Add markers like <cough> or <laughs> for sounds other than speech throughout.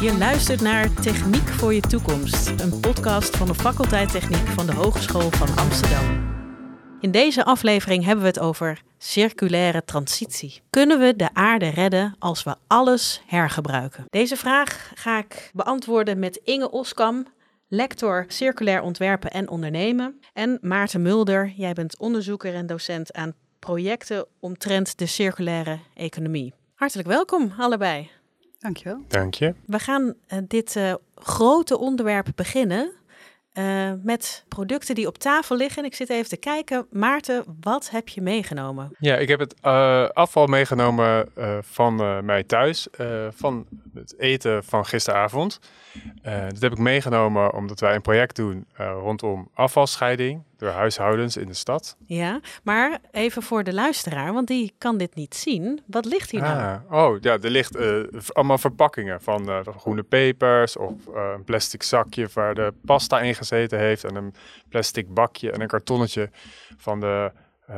Je luistert naar Techniek voor je toekomst, een podcast van de faculteit Techniek van de Hogeschool van Amsterdam. In deze aflevering hebben we het over circulaire transitie. Kunnen we de aarde redden als we alles hergebruiken? Deze vraag ga ik beantwoorden met Inge Oskam, lector circulair ontwerpen en ondernemen. En Maarten Mulder, jij bent onderzoeker en docent aan projecten omtrent de circulaire economie. Hartelijk welkom allebei. Dankjewel. Dank je. We gaan uh, dit uh, grote onderwerp beginnen uh, met producten die op tafel liggen. En ik zit even te kijken. Maarten, wat heb je meegenomen? Ja, ik heb het afval meegenomen van mij thuis. van het eten van gisteravond. dat heb ik meegenomen omdat wij een project doen rondom afvalscheiding door huishoudens in de stad. Ja, maar even voor de luisteraar, want die kan dit niet zien. Wat ligt hier nou? ah, Oh, ja, er ligt uh, allemaal verpakkingen van uh, groene pepers of uh, een plastic zakje waar de pasta in gezeten heeft en een plastic bakje en een kartonnetje van de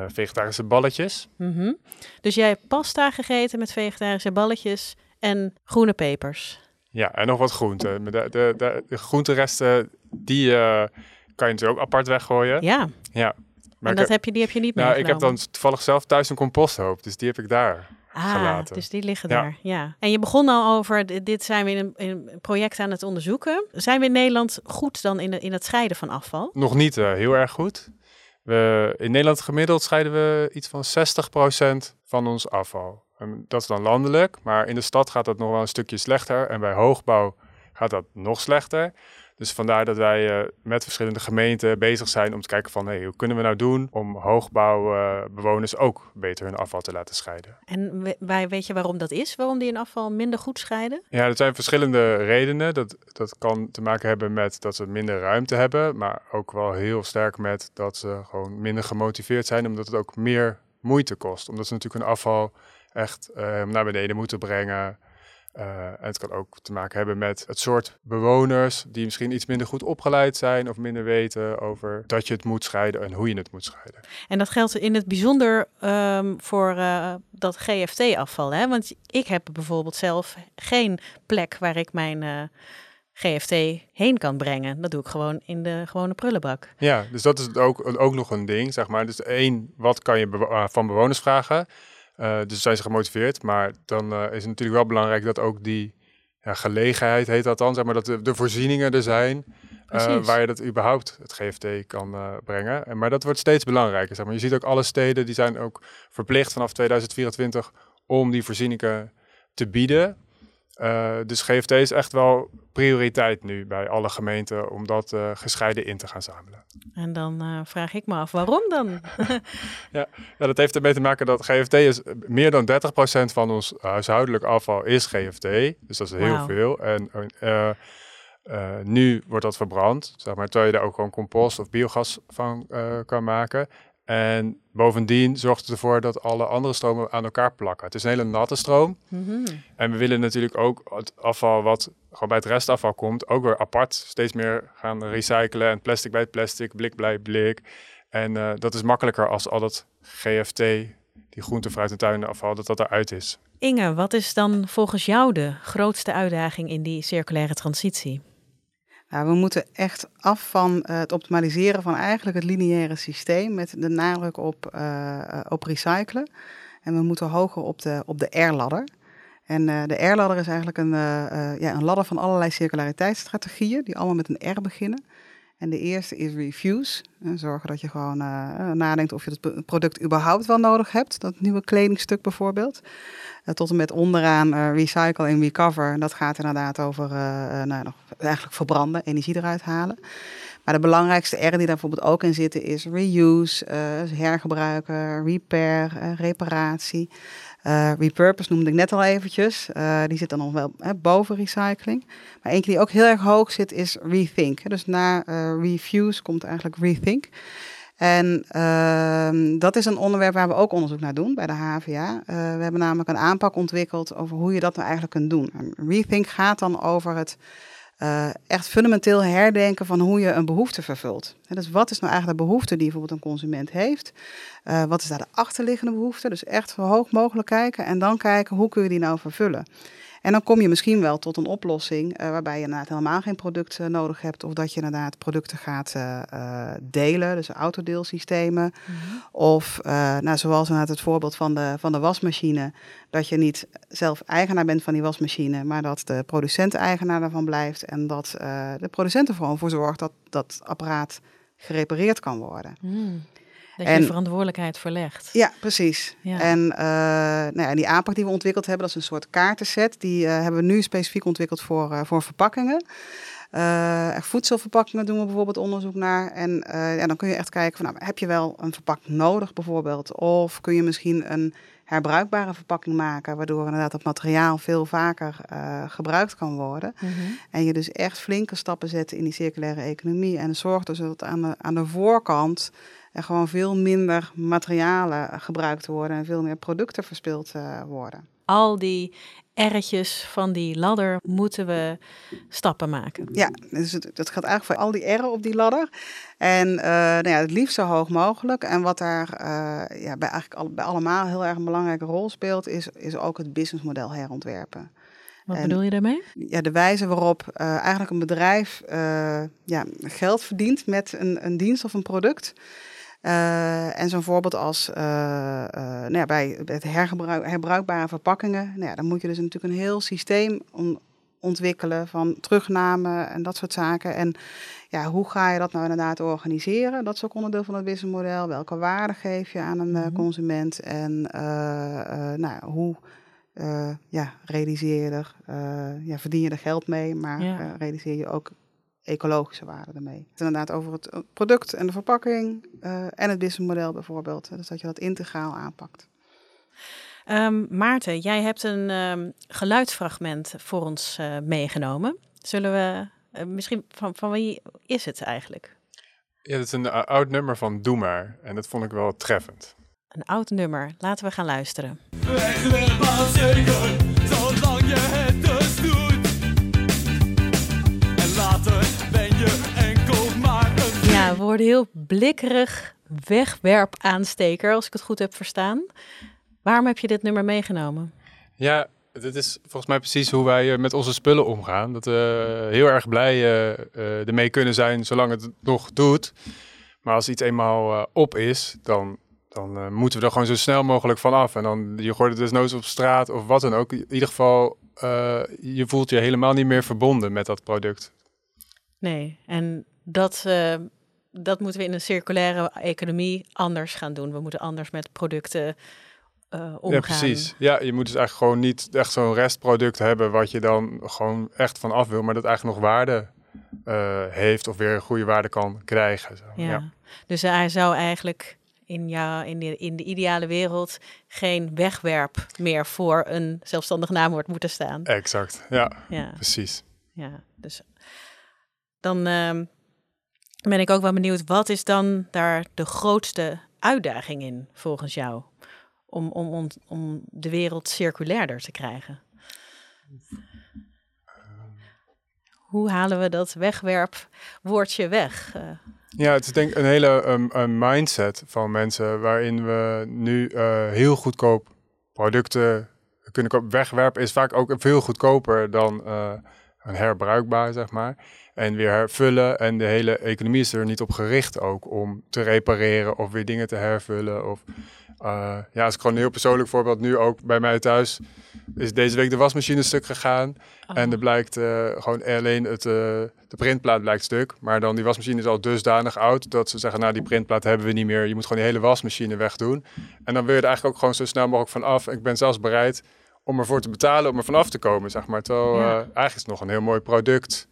vegetarische balletjes. Mm -hmm. Dus jij hebt pasta gegeten met vegetarische balletjes en groene pepers. Ja, en nog wat groenten. De, de, de, de groenteresten, die kan je natuurlijk ook apart weggooien. Ja. Ja. Maar en dat heb je, die heb je niet nou, Ik heb dan toevallig zelf thuis een composthoop, dus die heb ik daar ah, gelaten. Dus die liggen daar, ja. En je begon al over, dit zijn we in een, in een, project aan het onderzoeken. Zijn we in Nederland goed dan in, de, in het scheiden van afval? Nog niet uh, heel erg goed. We, in Nederland gemiddeld scheiden we iets van 60% van ons afval. En dat is dan landelijk, maar in de stad gaat dat nog wel een stukje slechter. En bij hoogbouw gaat dat nog slechter. Dus vandaar dat wij uh, met verschillende gemeenten bezig zijn om te kijken van hey, hoe kunnen we nou doen om hoogbouwbewoners ook beter hun afval te laten scheiden. En wij, weet je waarom dat is? Waarom die hun afval minder goed scheiden? Ja, er zijn verschillende redenen. Dat, dat kan te maken hebben met dat ze minder ruimte hebben, maar ook wel heel sterk met dat ze gewoon minder gemotiveerd zijn, omdat het ook meer moeite kost. Omdat ze natuurlijk hun afval echt uh, naar beneden moeten brengen. Uh, en het kan ook te maken hebben met het soort bewoners die misschien iets minder goed opgeleid zijn of minder weten over dat je het moet scheiden en hoe je het moet scheiden. En dat geldt in het bijzonder um, voor uh, dat GFT-afval. Hè? Want ik heb bijvoorbeeld zelf geen plek waar ik mijn uh, GFT heen kan brengen. Dat doe ik gewoon in de gewone prullenbak. Ja, dus dat is ook, ook nog een ding, zeg maar. Dus één, wat kan je bewo van bewoners vragen? Uh, dus zijn ze gemotiveerd. Maar dan uh, is het natuurlijk wel belangrijk dat ook die ja, gelegenheid, heet dat dan, zeg maar, dat de, de voorzieningen er zijn. Uh, waar je dat überhaupt het GFT kan brengen. En, maar dat wordt steeds belangrijker. Zeg maar. Je ziet ook alle steden die zijn ook verplicht vanaf 2024 om die voorzieningen te bieden. Uh, dus GFT is echt wel prioriteit nu bij alle gemeenten om dat uh, gescheiden in te gaan zamelen. En dan uh, vraag ik me af, waarom dan? <laughs> ja, ja, dat heeft ermee te maken dat GFT is meer dan 30% van ons huishoudelijk afval is GFT. Dus dat is heel wow. veel. En nu wordt dat verbrand, zeg maar, terwijl je daar ook gewoon compost of biogas van kan maken. En bovendien zorgt het ervoor dat alle andere stromen aan elkaar plakken. Het is een hele natte stroom. Mm -hmm. En we willen natuurlijk ook het afval wat gewoon bij het restafval komt, ook weer apart steeds meer gaan recyclen. En plastic bij plastic, blik bij blik. En uh, dat is makkelijker als al dat GFT, die groente, fruit en tuinafval, dat dat eruit is. Inge, wat is dan volgens jou de grootste uitdaging in die circulaire transitie? We moeten echt af van uh, het optimaliseren van eigenlijk het lineaire systeem met de nadruk op, uh, op recyclen. En we moeten hoger op de, op de R-ladder. En de R-ladder is eigenlijk een, ja, een ladder van allerlei circulariteitsstrategieën die allemaal met een R beginnen. En de eerste is refuse. En zorgen dat je gewoon uh, nadenkt of je het product überhaupt wel nodig hebt. Dat nieuwe kledingstuk bijvoorbeeld. Uh, tot en met onderaan recycle en recover. Dat gaat inderdaad over nou, eigenlijk verbranden, energie eruit halen. Maar de belangrijkste R die daar bijvoorbeeld ook in zitten is reuse, hergebruiken, repair, reparatie. Uh, repurpose noemde ik net al eventjes. Die zit dan nog wel hè, boven recycling. Maar eentje die ook heel erg hoog zit is rethink. Dus na refuse komt eigenlijk rethink. En uh, dat is een onderwerp waar we ook onderzoek naar doen bij de HVA. we hebben namelijk een aanpak ontwikkeld over hoe je dat nou eigenlijk kunt doen. En rethink gaat dan over het uh, echt fundamenteel herdenken van hoe je een behoefte vervult. Dus wat is nou eigenlijk de behoefte die bijvoorbeeld een consument heeft? Uh, wat is daar de achterliggende behoefte? Dus echt zo hoog mogelijk kijken en dan kijken hoe kun je die nou vervullen. En dan kom je misschien wel tot een oplossing uh, waarbij je inderdaad helemaal geen product uh, nodig hebt. Of dat je inderdaad producten gaat uh, delen, dus autodeelsystemen. Mm -hmm. Of nou, zoals inderdaad het voorbeeld van de, van de wasmachine. Dat je niet zelf eigenaar bent van die wasmachine, maar dat de producent eigenaar daarvan blijft. En dat de producent er gewoon voor zorgt dat dat apparaat gerepareerd kan worden. Mm. Dat je verantwoordelijkheid verlegt. Ja, precies. Ja. En uh, nou ja, die aanpak die we ontwikkeld hebben, dat is een soort kaartenset. Die uh, hebben we nu specifiek ontwikkeld voor, uh, voor verpakkingen. voedselverpakkingen doen we bijvoorbeeld onderzoek naar. En ja, dan kun je echt kijken van, nou, heb je wel een verpakking nodig bijvoorbeeld? Of kun je misschien een herbruikbare verpakking maken, waardoor inderdaad het materiaal veel vaker uh, gebruikt kan worden. Mm -hmm. En je dus echt flinke stappen zet in die circulaire economie en zorgt dus dat aan de, aan de voorkant er gewoon veel minder materialen gebruikt worden en veel meer producten verspild uh, worden. Al die erretjes van die ladder moeten we stappen maken. Ja, dus het, dat gaat eigenlijk voor al die erren op die ladder. En uh, nou ja, het liefst zo hoog mogelijk. En wat daar uh, ja, bij eigenlijk al, bij allemaal heel erg een belangrijke rol speelt, is, is ook het businessmodel herontwerpen. Wat en, bedoel je daarmee? Ja, de wijze waarop uh, eigenlijk een bedrijf ja, geld verdient met een, een dienst of een product. Uh, en zo'n voorbeeld als uh, uh, nou ja, bij het hergebruik, herbruikbare verpakkingen. Nou ja, dan moet je dus natuurlijk een heel systeem on, ontwikkelen van terugname en dat soort zaken. En ja, hoe ga je dat nou inderdaad organiseren? Dat is ook onderdeel van het businessmodel. Welke waarde geef je aan een -hmm. consument? En nou, hoe ja, realiseer je er, ja, verdien je er geld mee, maar ja. realiseer je ook ecologische waarde ermee. Het inderdaad over het product en de verpakking uh, en het businessmodel bijvoorbeeld. Dus dat je dat integraal aanpakt. Um, Maarten, jij hebt een um, geluidsfragment voor ons uh, meegenomen. Zullen we, uh, misschien, van, van wie is het eigenlijk? Ja, dat is een oud nummer van Doe Maar. En dat vond ik wel treffend. Een oud nummer. Laten we gaan luisteren. zolang je het worden heel blikkerig wegwerpaansteker, als ik het goed heb verstaan. Waarom heb je dit nummer meegenomen? Ja, dit is volgens mij precies hoe wij met onze spullen omgaan. Dat we heel erg blij uh, ermee kunnen zijn zolang het nog doet. Maar als iets eenmaal uh, op is, dan, dan uh, moeten we er gewoon zo snel mogelijk van af. En dan, je gooit het desnoods op straat of wat dan ook. In ieder geval, je voelt je helemaal niet meer verbonden met dat product. Nee, en dat dat moeten we in een circulaire economie anders gaan doen. We moeten anders met producten uh, omgaan. Ja, precies. Ja, je moet dus eigenlijk gewoon niet echt zo'n restproduct hebben wat je dan gewoon echt van af wil, maar dat eigenlijk nog waarde uh, heeft of weer een goede waarde kan krijgen. Zo. Ja. ja. Dus hij zou eigenlijk in, ja, in, de, in de ideale wereld geen wegwerp meer voor een zelfstandig naamwoord moeten staan. Exact, ja, ja. precies. Ja, dus dan uh, ben ik ook wel benieuwd, wat is dan daar de grootste uitdaging in volgens jou? Om, om, om, de wereld circulairder te krijgen? Hoe halen we dat wegwerpwoordje weg? Uh, ja, het is denk ik een hele um, een mindset van mensen waarin we nu uh, heel goedkoop producten kunnen kopen. Wegwerpen is vaak ook veel goedkoper dan een herbruikbaar, zeg maar en weer hervullen. En de hele economie is er niet op gericht ook om te repareren of weer dingen te hervullen. Of, uh, ja, als ik gewoon een heel persoonlijk voorbeeld, nu ook bij mij thuis, is deze week de wasmachine stuk gegaan. Oh. En er blijkt uh, gewoon alleen het, uh, de printplaat blijkt stuk. Maar dan die wasmachine is al dusdanig oud dat ze zeggen, nou die printplaat hebben we niet meer. Je moet gewoon die hele wasmachine wegdoen. En dan wil je er eigenlijk ook gewoon zo snel mogelijk van af. Ik ben zelfs bereid om ervoor te betalen om er vanaf te komen, zeg maar. Terwijl ja. eigenlijk is het nog een heel mooi product.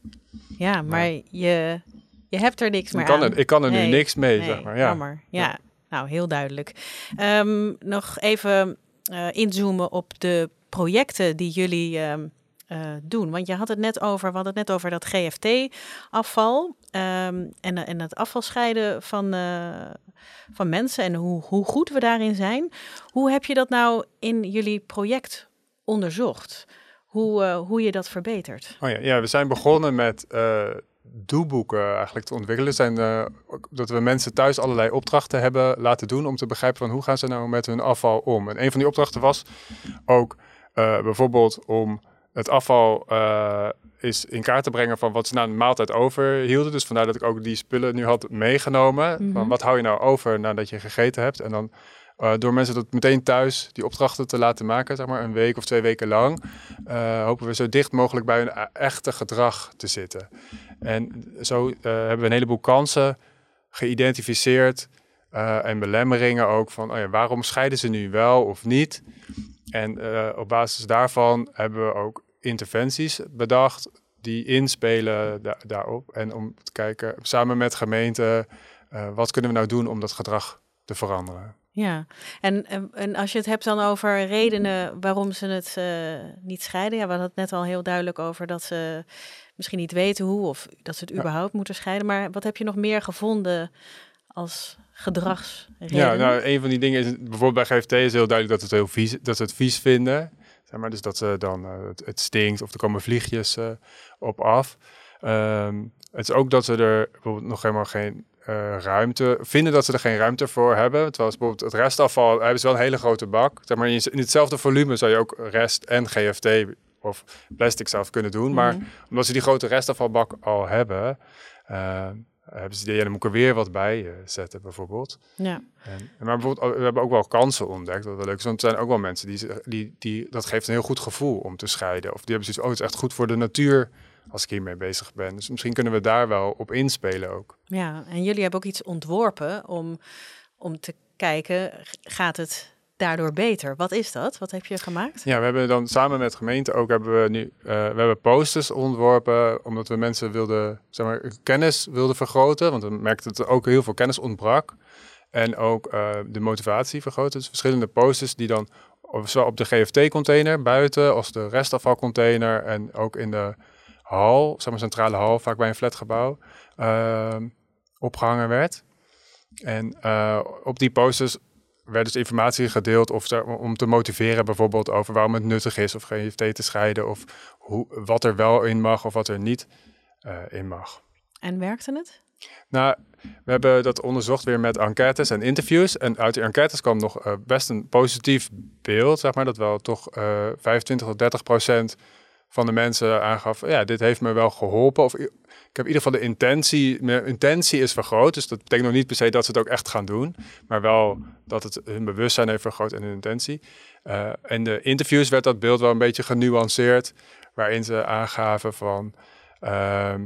Ja, maar je, je hebt er niks meer ik kan aan. Er, ik kan er nee, nu niks mee, nee, zeg maar. Ja. Jammer. Ja. ja. nou heel duidelijk. Um, nog even uh, inzoomen op de projecten die jullie um, uh, doen. Want je had het net over, we hadden het net over dat GFT-afval um, en, en het afvalscheiden van, uh, van mensen en hoe, hoe goed we daarin zijn. Hoe heb je dat nou in jullie project onderzocht? hoe, uh, hoe je dat verbetert. Oh ja, ja, we zijn begonnen met uh, doelboeken eigenlijk te ontwikkelen. Zijn, uh, dat we mensen thuis allerlei opdrachten hebben laten doen om te begrijpen van hoe gaan ze nou met hun afval om. En een van die opdrachten was ook bijvoorbeeld om het afval eh, is in kaart te brengen van wat ze na een maaltijd overhielden. Dus vandaar dat ik ook die spullen nu had meegenomen. Mhm. Van wat hou je nou over nadat je gegeten hebt? En dan eh, door mensen dat meteen thuis die opdrachten te laten maken, zeg maar een week of twee weken lang, eh, hopen we zo dicht mogelijk bij hun e- echte gedrag te zitten. En zo eh, hebben we een heleboel kansen geïdentificeerd en belemmeringen ook van oh ja, waarom scheiden ze nu wel of niet. En op basis daarvan hebben we ook interventies bedacht die inspelen da- daarop. En om te kijken samen met gemeenten, wat kunnen we nou doen om dat gedrag te veranderen. Ja, en, en, en als je het hebt dan over redenen waarom ze het eh, niet scheiden. Ja, we hadden het net al heel duidelijk over dat ze misschien niet weten hoe of dat ze het Ja. überhaupt moeten scheiden. Maar wat heb je nog meer gevonden als gedragsredenen? Ja, nou, een van die dingen is bijvoorbeeld bij GFT is heel duidelijk dat ze het heel vies, dat ze het vies vinden. Zeg maar, dus dat ze dan eh, het, het stinkt of er komen vliegjes eh, op af. Ehm, het is ook dat ze er bijvoorbeeld nog helemaal geen eh, ruimte vinden dat ze er geen ruimte voor hebben. Terwijl bijvoorbeeld het restafval hebben ze wel een hele grote bak. Zeg maar, in in hetzelfde volume zou je ook rest en GFT of plastic zelf kunnen doen. Maar Mhm. omdat ze die grote restafvalbak al hebben, eh, hebben ze die, ja, dan moet ik er weer wat bij eh, zetten bijvoorbeeld. Ja, En, maar bijvoorbeeld, we hebben ook wel kansen ontdekt, wat wel leuk is. Want er zijn ook wel mensen die, die, die, dat geeft een heel goed gevoel om te scheiden. Of die hebben zoiets, oh, het is echt goed voor de natuur als ik hiermee bezig ben. Dus misschien kunnen we daar wel op inspelen ook. ja, en jullie hebben ook iets ontworpen om, om te kijken, gaat het daardoor beter? Wat is dat? Wat heb je gemaakt? Ja, we hebben dan samen met gemeente ook hebben we nu, eh, we hebben posters ontworpen, omdat we mensen wilden, zeg maar, kennis wilden vergroten. Want we merkten dat er ook heel veel kennis ontbrak. En ook eh, de motivatie vergroten. Dus verschillende posters die dan zowel op de GFT-container buiten als de restafvalcontainer en ook in de hal, zeg maar centrale hal, vaak bij een flatgebouw, ehm, opgehangen werd. En eh, op die posters werd dus informatie gedeeld of om te motiveren bijvoorbeeld over waarom het nuttig is of GFT te scheiden of hoe, wat er wel in mag of wat er niet eh, in mag. En werkte het? Nou, we hebben dat onderzocht weer met enquêtes en interviews. En uit die enquêtes kwam nog eh, best een positief beeld, zeg maar. Dat wel toch eh 25 tot 30 procent van de mensen aangaf... ja, dit heeft me wel geholpen. Of ik heb in ieder geval de intentie... Mijn intentie is vergroot. Dus dat betekent nog niet per se dat ze het ook echt gaan doen. Maar wel dat het hun bewustzijn heeft vergroot en hun intentie. Eh in de interviews werd dat beeld wel een beetje genuanceerd. Waarin ze aangaven van... ehm,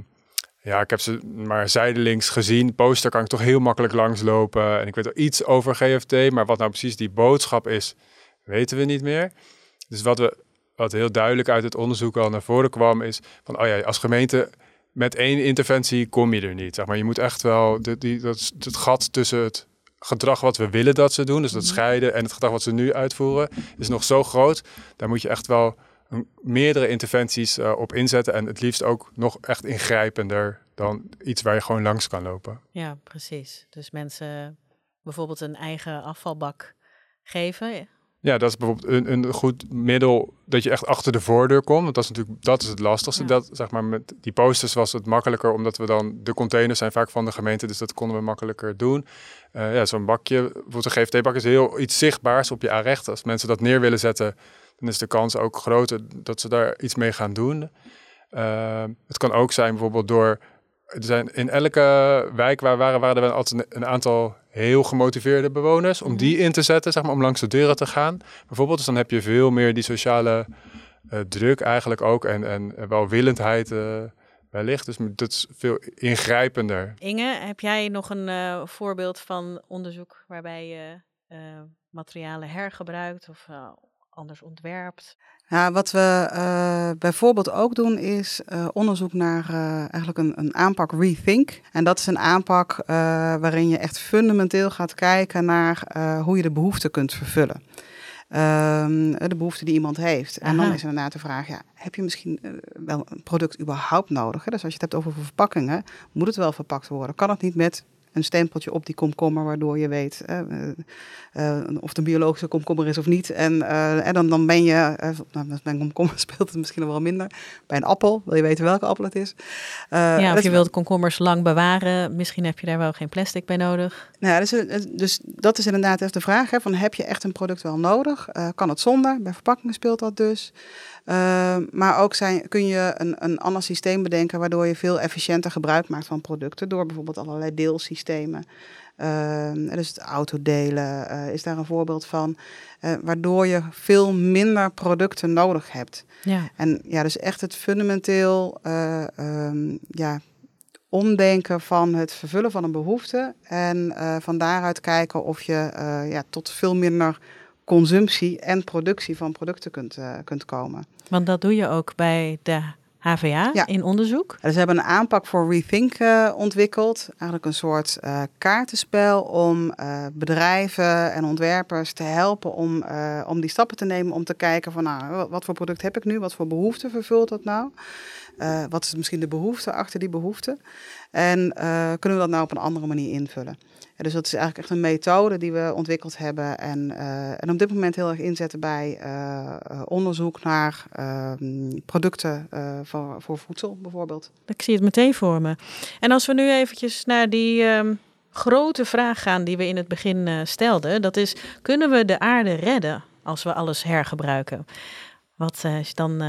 ja, ik heb ze maar zijdelings gezien. Poster kan ik toch heel makkelijk langslopen. En ik weet wel iets over GFT, maar wat nou precies die boodschap is, weten we niet meer. Dus wat, we, wat heel duidelijk uit het onderzoek al naar voren kwam, is van, oh ja, als gemeente met één interventie kom je er niet. Zeg maar, je moet echt wel, de, die, dat, het gat tussen het gedrag wat we willen dat ze doen, dus dat Mhm. scheiden en het gedrag wat ze nu uitvoeren, is nog zo groot. Daar moet je echt wel meerdere interventies eh, op inzetten. En het liefst ook nog echt ingrijpender dan iets waar je gewoon langs kan lopen. Ja, precies. Dus mensen bijvoorbeeld een eigen afvalbak geven. Ja, dat is bijvoorbeeld een, een goed middel dat je echt achter de voordeur komt. Want dat is natuurlijk dat is het lastigste. Ja. Dat, zeg maar, met die posters was het makkelijker, omdat we dan de containers zijn vaak van de gemeente, dus dat konden we makkelijker doen. Eh, ja, zo'n bakje, bijvoorbeeld een GFT-bak is heel iets zichtbaars op je aanrecht. Als mensen dat neer willen zetten, dan is de kans ook groter dat ze daar iets mee gaan doen. Eh, het kan ook zijn bijvoorbeeld door. Er zijn in elke wijk waar waren, waren er wel altijd een aantal heel gemotiveerde bewoners om Mhm. die in te zetten, zeg maar, om langs de deuren te gaan. Bijvoorbeeld, dus dan heb je veel meer die sociale eh, druk eigenlijk ook en, en welwillendheid eh wellicht. Dus dat is veel ingrijpender. Inge, heb jij nog een eh, voorbeeld van onderzoek waarbij je materialen hergebruikt of anders ontwerpt? Ja, wat we eh, bijvoorbeeld ook doen is eh, onderzoek naar eh, eigenlijk een, een aanpak Rethink. En dat is een aanpak waarin je echt fundamenteel gaat kijken naar hoe je de behoeften kunt vervullen. Ehm, de behoefte die iemand heeft. En dan is inderdaad de vraag, ja, heb je misschien wel een product überhaupt nodig? Hè? Dus als je het hebt over verpakkingen, moet het wel verpakt worden? Kan het niet met een stempeltje op die komkommer, waardoor je weet eh, eh, of het een biologische komkommer is of niet. En, eh, en dan, dan ben je, eh, nou, bij een komkommer <laughs> speelt het misschien wel minder. Bij een appel wil je weten welke appel het is. Eh, ja, of je wilt komkommers lang bewaren. Misschien heb je daar wel geen plastic bij nodig. Nou dus, eh, dus dat is inderdaad even de vraag: hè, van, heb je echt een product wel nodig? Eh, kan het zonder? Bij verpakkingen speelt dat dus. Eh, maar ook zijn, kun je een, een ander systeem bedenken waardoor je veel efficiënter gebruik maakt van producten. Door bijvoorbeeld allerlei deelsystemen. Uh, dus het autodelen eh, is daar een voorbeeld van. eh, waardoor je veel minder producten nodig hebt. Ja. En ja, dus echt het fundamenteel eh, ehm, ja, omdenken van het vervullen van een behoefte. En van daaruit kijken of je ja, tot veel minder consumptie en productie van producten kunt, eh, kunt komen. Want dat doe je ook bij de HVA Ja. in onderzoek. En ze hebben een aanpak voor Rethink eh, ontwikkeld. Eigenlijk een soort eh, kaartenspel om bedrijven en ontwerpers te helpen om, om die stappen te nemen. Om te kijken van nou, wat- voor product heb ik nu? Wat voor behoefte vervult dat nou? Wat is misschien de behoefte achter die behoefte? En kunnen we dat nou op een andere manier invullen? Dus dat is eigenlijk echt een methode die we ontwikkeld hebben. En, eh, en op dit moment heel erg inzetten bij eh, eh, onderzoek naar ehm, producten voor, voor voedsel bijvoorbeeld. Ik zie het meteen voor me. En als we nu eventjes naar die ehm, grote vraag gaan die we in het begin stelden. Dat is, kunnen we de aarde redden als we alles hergebruiken? Wat is dan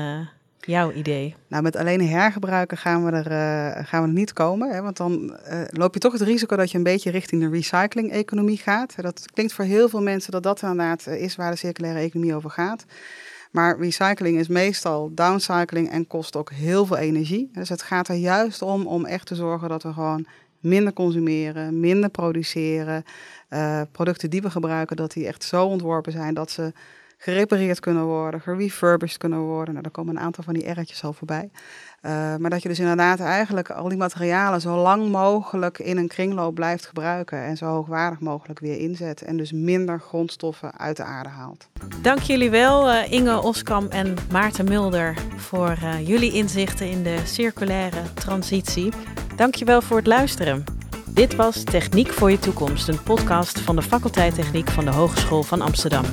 jouw idee? Nou, met alleen hergebruiken gaan we er, eh, gaan we er niet komen. Hè, want dan eh, loop je toch het risico dat je een beetje richting de recycling-economie gaat. Dat klinkt voor heel veel mensen dat dat inderdaad eh, is waar de circulaire economie over gaat. Maar recycling is meestal downcycling en kost ook heel veel energie. Dus het gaat er juist om om echt te zorgen dat we gewoon minder consumeren, minder produceren. Producten die we gebruiken, dat die echt zo ontworpen zijn dat ze gerepareerd kunnen worden, gerefurbished kunnen worden. Nou, daar komen een aantal van die R'tjes al voorbij. Uh, maar dat je dus inderdaad eigenlijk al die materialen zo lang mogelijk in een kringloop blijft gebruiken en zo hoogwaardig mogelijk weer inzet en dus minder grondstoffen uit de aarde haalt. Dank jullie wel, uh, Inge Oskam en Maarten Mulder, voor uh, jullie inzichten in de circulaire transitie. Dank je wel voor het luisteren. Dit was Techniek voor je toekomst, een podcast van de faculteit Techniek van de Hogeschool van Amsterdam.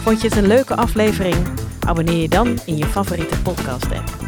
Vond je het een leuke aflevering? Abonneer je dan in je favoriete podcast-app.